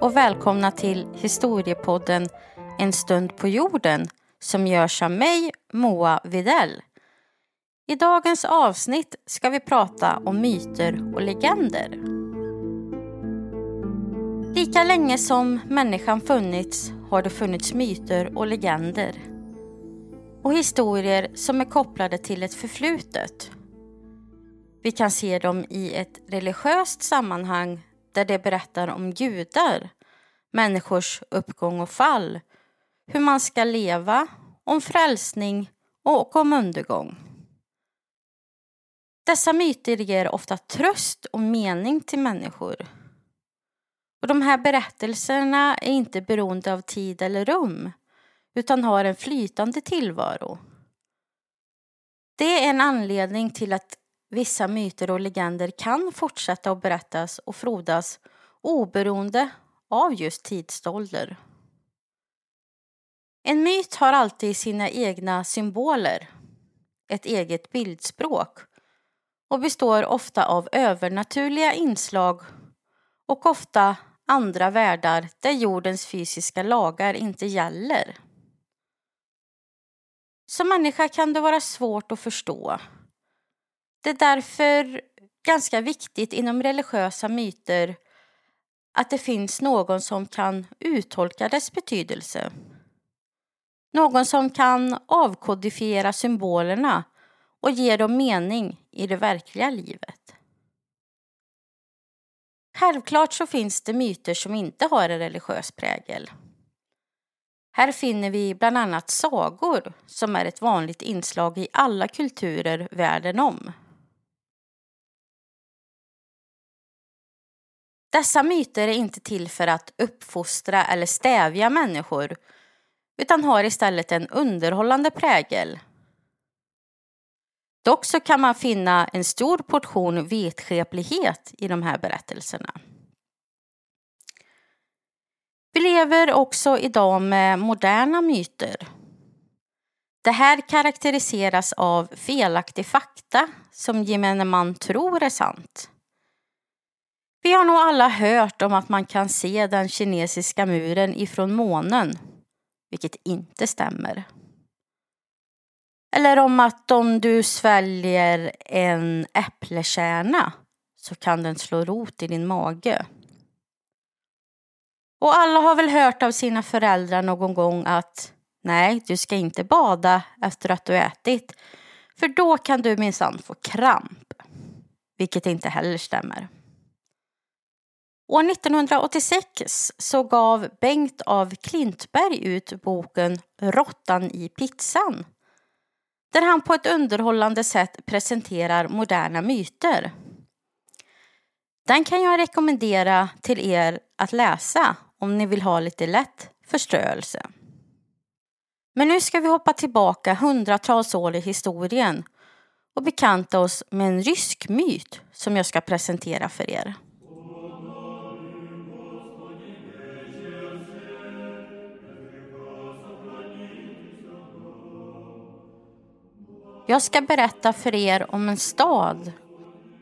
och välkomna till historiepodden En stund på jorden som görs av mig, Moa Videll. I dagens avsnitt ska vi prata om myter och legender. Lika länge som människan funnits har det funnits myter och legender och historier som är kopplade till ett förflutet. Vi kan se dem i ett religiöst sammanhang där det berättar om gudar, människors uppgång och fall, hur man ska leva, om frälsning och om undergång. Dessa myter ger ofta tröst och mening till människor. Och De här berättelserna är inte beroende av tid eller rum utan har en flytande tillvaro. Det är en anledning till att vissa myter och legender kan fortsätta att berättas och frodas oberoende av just tidsålder. En myt har alltid sina egna symboler, ett eget bildspråk och består ofta av övernaturliga inslag och ofta andra världar där jordens fysiska lagar inte gäller. Som människa kan det vara svårt att förstå. Det är därför ganska viktigt inom religiösa myter att det finns någon som kan uttolka dess betydelse. Någon som kan avkodifiera symbolerna och ge dem mening i det verkliga livet. Självklart så finns det myter som inte har en religiös prägel. Här finner vi bland annat sagor som är ett vanligt inslag i alla kulturer världen om. Dessa myter är inte till för att uppfostra eller stävja människor utan har istället en underhållande prägel. Dock så kan man finna en stor portion vetskeplighet i de här berättelserna. Vi lever också idag med moderna myter. Det här karaktäriseras av felaktig fakta som gemene man tror är sant. Vi har nog alla hört om att man kan se den kinesiska muren ifrån månen, vilket inte stämmer. Eller om att om du sväljer en äpplekärna så kan den slå rot i din mage. Och alla har väl hört av sina föräldrar någon gång att nej, du ska inte bada efter att du ätit, för då kan du minsann få kramp. Vilket inte heller stämmer. År 1986 så gav Bengt av Klintberg ut boken Råttan i pizzan. Där han på ett underhållande sätt presenterar moderna myter. Den kan jag rekommendera till er att läsa om ni vill ha lite lätt förströelse. Men nu ska vi hoppa tillbaka hundratals år i historien och bekanta oss med en rysk myt som jag ska presentera för er. Jag ska berätta för er om en stad.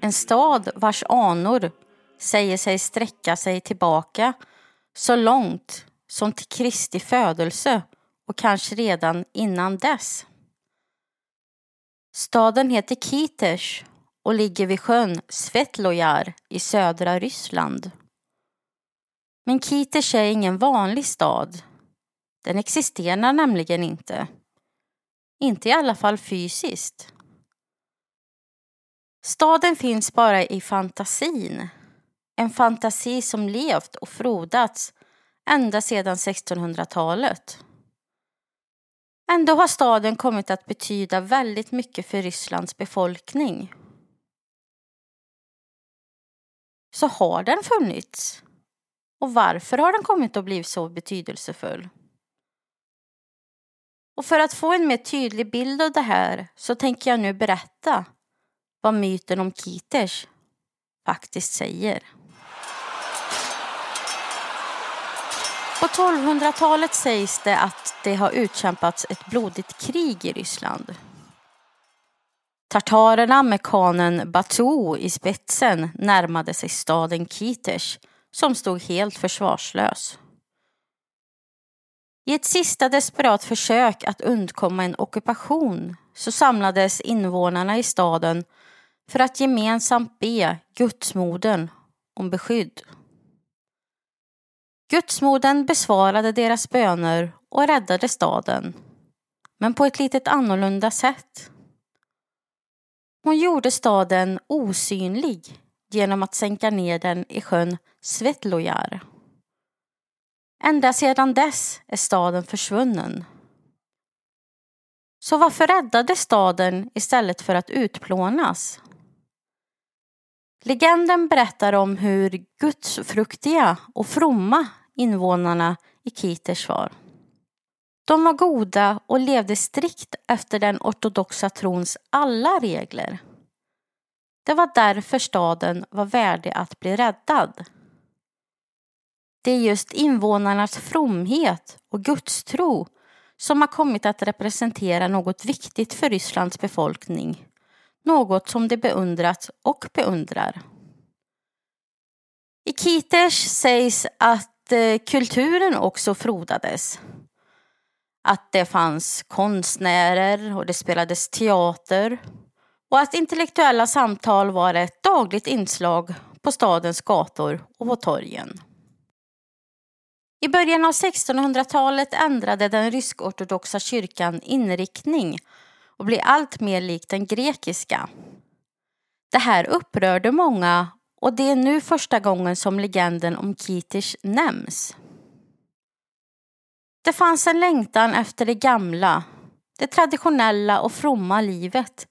En stad vars anor säger sig sträcka sig tillbaka så långt som till Kristi födelse och kanske redan innan dess. Staden heter Kiters och ligger vid sjön Svetlojar i södra Ryssland. Men Kiters är ingen vanlig stad. Den existerar nämligen inte. Inte i alla fall fysiskt. Staden finns bara i fantasin. En fantasi som levt och frodats ända sedan 1600-talet. Ändå har staden kommit att betyda väldigt mycket för Rysslands befolkning. Så har den funnits? Och varför har den kommit att bli så betydelsefull? Och för att få en mer tydlig bild av det här så tänker jag nu berätta vad myten om Kiters faktiskt säger. På 1200-talet sägs det att det har utkämpats ett blodigt krig i Ryssland. Tartarerna med kanen Batu i spetsen närmade sig staden Kiters som stod helt försvarslös. I ett sista desperat försök att undkomma en ockupation så samlades invånarna i staden för att gemensamt be Gudsmodern om beskydd. Gudsmodern besvarade deras böner och räddade staden, men på ett litet annorlunda sätt. Hon gjorde staden osynlig genom att sänka ner den i sjön Svetlojar. Ända sedan dess är staden försvunnen. Så varför räddades staden istället för att utplånas? Legenden berättar om hur gudsfruktiga och fromma invånarna i Kiters var. De var goda och levde strikt efter den ortodoxa trons alla regler. Det var därför staden var värdig att bli räddad. Det är just invånarnas fromhet och gudstro som har kommit att representera något viktigt för Rysslands befolkning. Något som de beundrat och beundrar. I Kiters sägs att eh, kulturen också frodades. Att det fanns konstnärer och det spelades teater och att intellektuella samtal var ett dagligt inslag på stadens gator och på torgen. I början av 1600-talet ändrade den rysk-ortodoxa kyrkan inriktning och blev allt mer lik den grekiska. Det här upprörde många och det är nu första gången som legenden om Kitish nämns. Det fanns en längtan efter det gamla, det traditionella och fromma livet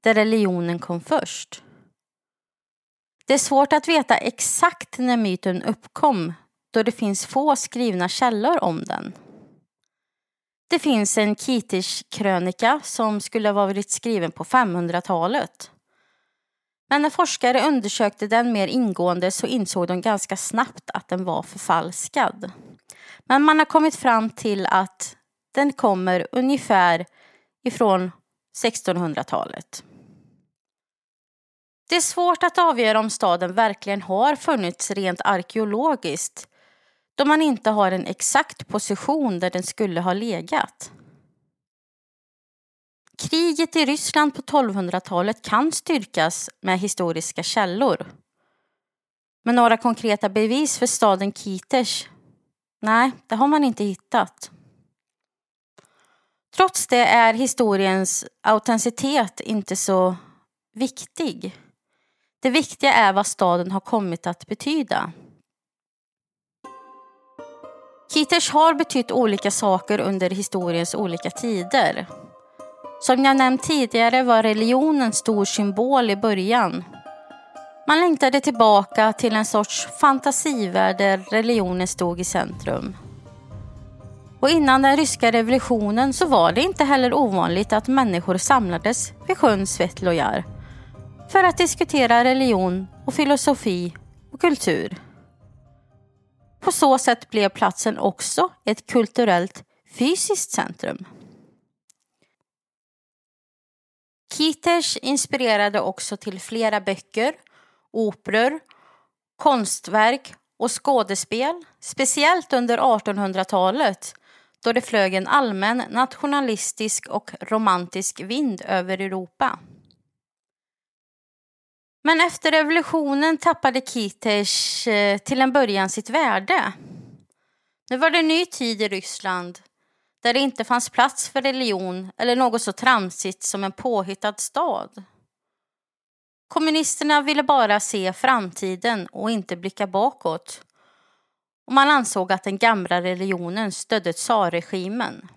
där religionen kom först. Det är svårt att veta exakt när myten uppkom då det finns få skrivna källor om den. Det finns en Kitish-krönika som skulle ha varit skriven på 500-talet. Men när forskare undersökte den mer ingående så insåg de ganska snabbt att den var förfalskad. Men man har kommit fram till att den kommer ungefär ifrån 1600-talet. Det är svårt att avgöra om staden verkligen har funnits rent arkeologiskt då man inte har en exakt position där den skulle ha legat. Kriget i Ryssland på 1200-talet kan styrkas med historiska källor. Men några konkreta bevis för staden Kiters? Nej, det har man inte hittat. Trots det är historiens autenticitet inte så viktig. Det viktiga är vad staden har kommit att betyda. Kiters har betytt olika saker under historiens olika tider. Som jag nämnt tidigare var religion en stor symbol i början. Man längtade tillbaka till en sorts fantasivärld där religionen stod i centrum. Och innan den ryska revolutionen så var det inte heller ovanligt att människor samlades vid sjön Svetlojar för att diskutera religion och filosofi och kultur. På så sätt blev platsen också ett kulturellt fysiskt centrum. Kiters inspirerade också till flera böcker, operor, konstverk och skådespel, speciellt under 1800-talet då det flög en allmän nationalistisk och romantisk vind över Europa. Men efter revolutionen tappade Kiters eh, till en början sitt värde. Nu var det en ny tid i Ryssland där det inte fanns plats för religion eller något så tramsigt som en påhittad stad. Kommunisterna ville bara se framtiden och inte blicka bakåt. Och man ansåg att den gamla religionen stödde tsarregimen.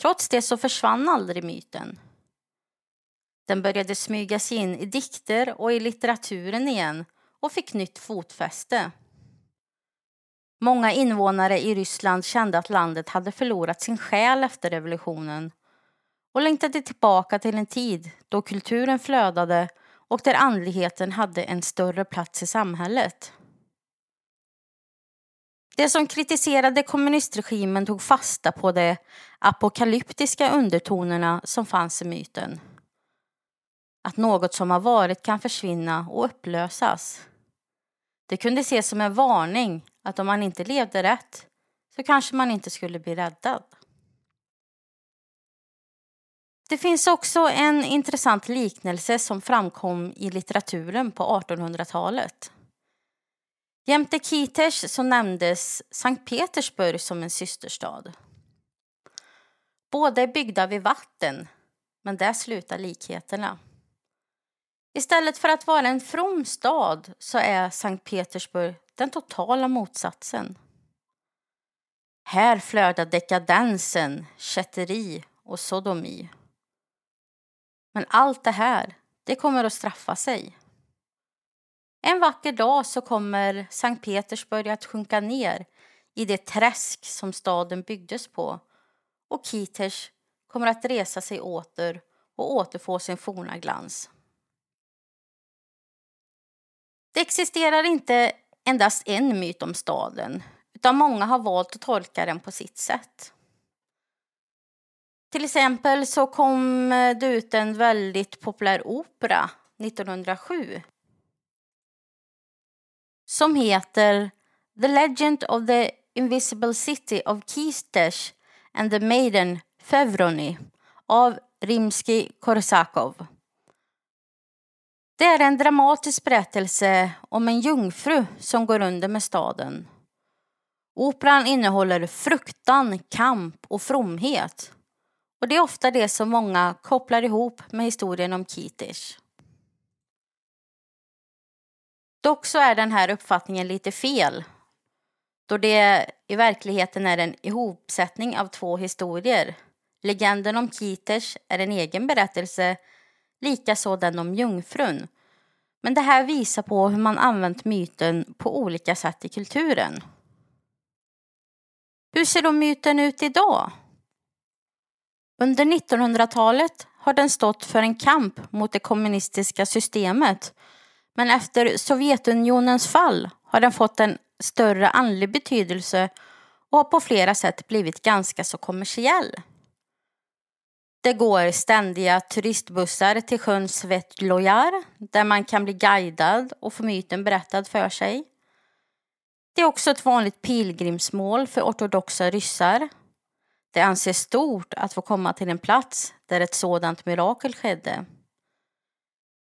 Trots det så försvann aldrig myten. Den började smyga sig in i dikter och i litteraturen igen och fick nytt fotfäste. Många invånare i Ryssland kände att landet hade förlorat sin själ efter revolutionen och längtade tillbaka till en tid då kulturen flödade och där andligheten hade en större plats i samhället. De som kritiserade kommunistregimen tog fasta på de apokalyptiska undertonerna som fanns i myten att något som har varit kan försvinna och upplösas. Det kunde ses som en varning att om man inte levde rätt så kanske man inte skulle bli räddad. Det finns också en intressant liknelse som framkom i litteraturen på 1800-talet. Jämte Kitesh så nämndes Sankt Petersburg som en systerstad. Båda är byggda vid vatten, men där slutar likheterna. Istället för att vara en from stad så är Sankt Petersburg den totala motsatsen. Här flödar dekadensen, kätteri och sodomi. Men allt det här, det kommer att straffa sig. En vacker dag så kommer Sankt Petersburg att sjunka ner i det träsk som staden byggdes på och Kiters kommer att resa sig åter och återfå sin forna glans. Det existerar inte endast en myt om staden utan många har valt att tolka den på sitt sätt. Till exempel så kom det ut en väldigt populär opera 1907 som heter The Legend of the Invisible City of Kistesh and the Maiden Fevroni av Rimsky-Korsakov. Det är en dramatisk berättelse om en jungfru som går under med staden. Operan innehåller fruktan, kamp och fromhet. Och det är ofta det som många kopplar ihop med historien om Kitish. Dock så är den här uppfattningen lite fel då det i verkligheten är en ihopsättning av två historier. Legenden om Kitish är en egen berättelse, likaså den om jungfrun. Men det här visar på hur man använt myten på olika sätt i kulturen. Hur ser då myten ut idag? Under 1900-talet har den stått för en kamp mot det kommunistiska systemet men efter Sovjetunionens fall har den fått en större andlig betydelse och har på flera sätt blivit ganska så kommersiell. Det går ständiga turistbussar till sjön Svetlojar där man kan bli guidad och få myten berättad för sig. Det är också ett vanligt pilgrimsmål för ortodoxa ryssar. Det anses stort att få komma till en plats där ett sådant mirakel skedde.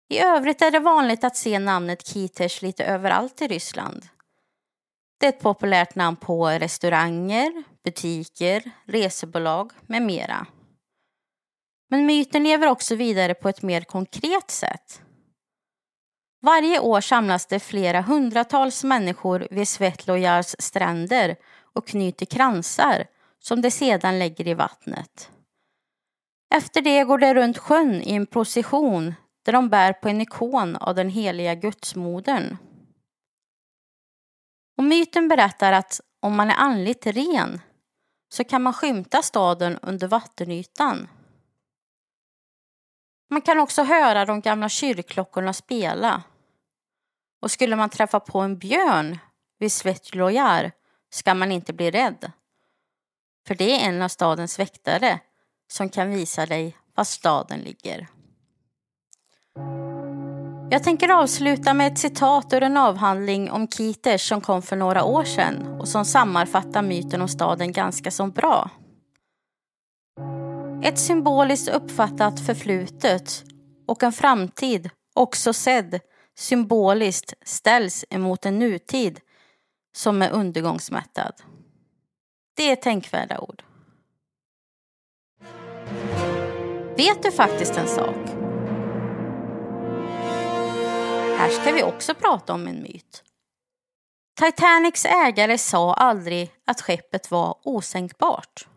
I övrigt är det vanligt att se namnet Kitesh lite överallt i Ryssland. Det är ett populärt namn på restauranger, butiker, resebolag med mera. Men myten lever också vidare på ett mer konkret sätt. Varje år samlas det flera hundratals människor vid Svetlojars stränder och knyter kransar som de sedan lägger i vattnet. Efter det går de runt sjön i en procession där de bär på en ikon av den heliga gudsmodern. Och myten berättar att om man är andligt ren så kan man skymta staden under vattenytan. Man kan också höra de gamla kyrkklockorna spela. Och skulle man träffa på en björn vid Svetlojar ska man inte bli rädd. För det är en av stadens väktare som kan visa dig var staden ligger. Jag tänker avsluta med ett citat ur en avhandling om Kiters som kom för några år sedan och som sammanfattar myten om staden ganska så bra. Ett symboliskt uppfattat förflutet och en framtid, också sedd symboliskt, ställs emot en nutid som är undergångsmättad. Det är tänkvärda ord. Vet du faktiskt en sak? Här ska vi också prata om en myt. Titanics ägare sa aldrig att skeppet var osänkbart.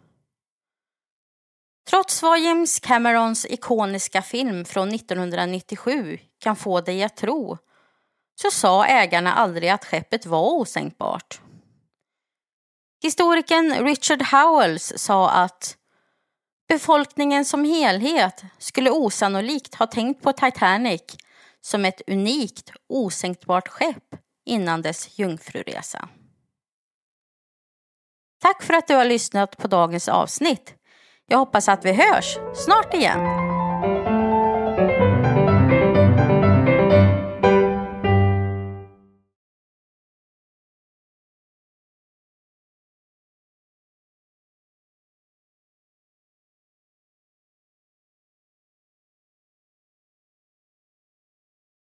Trots vad James Camerons ikoniska film från 1997 kan få dig att tro så sa ägarna aldrig att skeppet var osänkbart. Historikern Richard Howells sa att befolkningen som helhet skulle osannolikt ha tänkt på Titanic som ett unikt osänkbart skepp innan dess jungfruresa. Tack för att du har lyssnat på dagens avsnitt. Jag hoppas att vi hörs snart igen.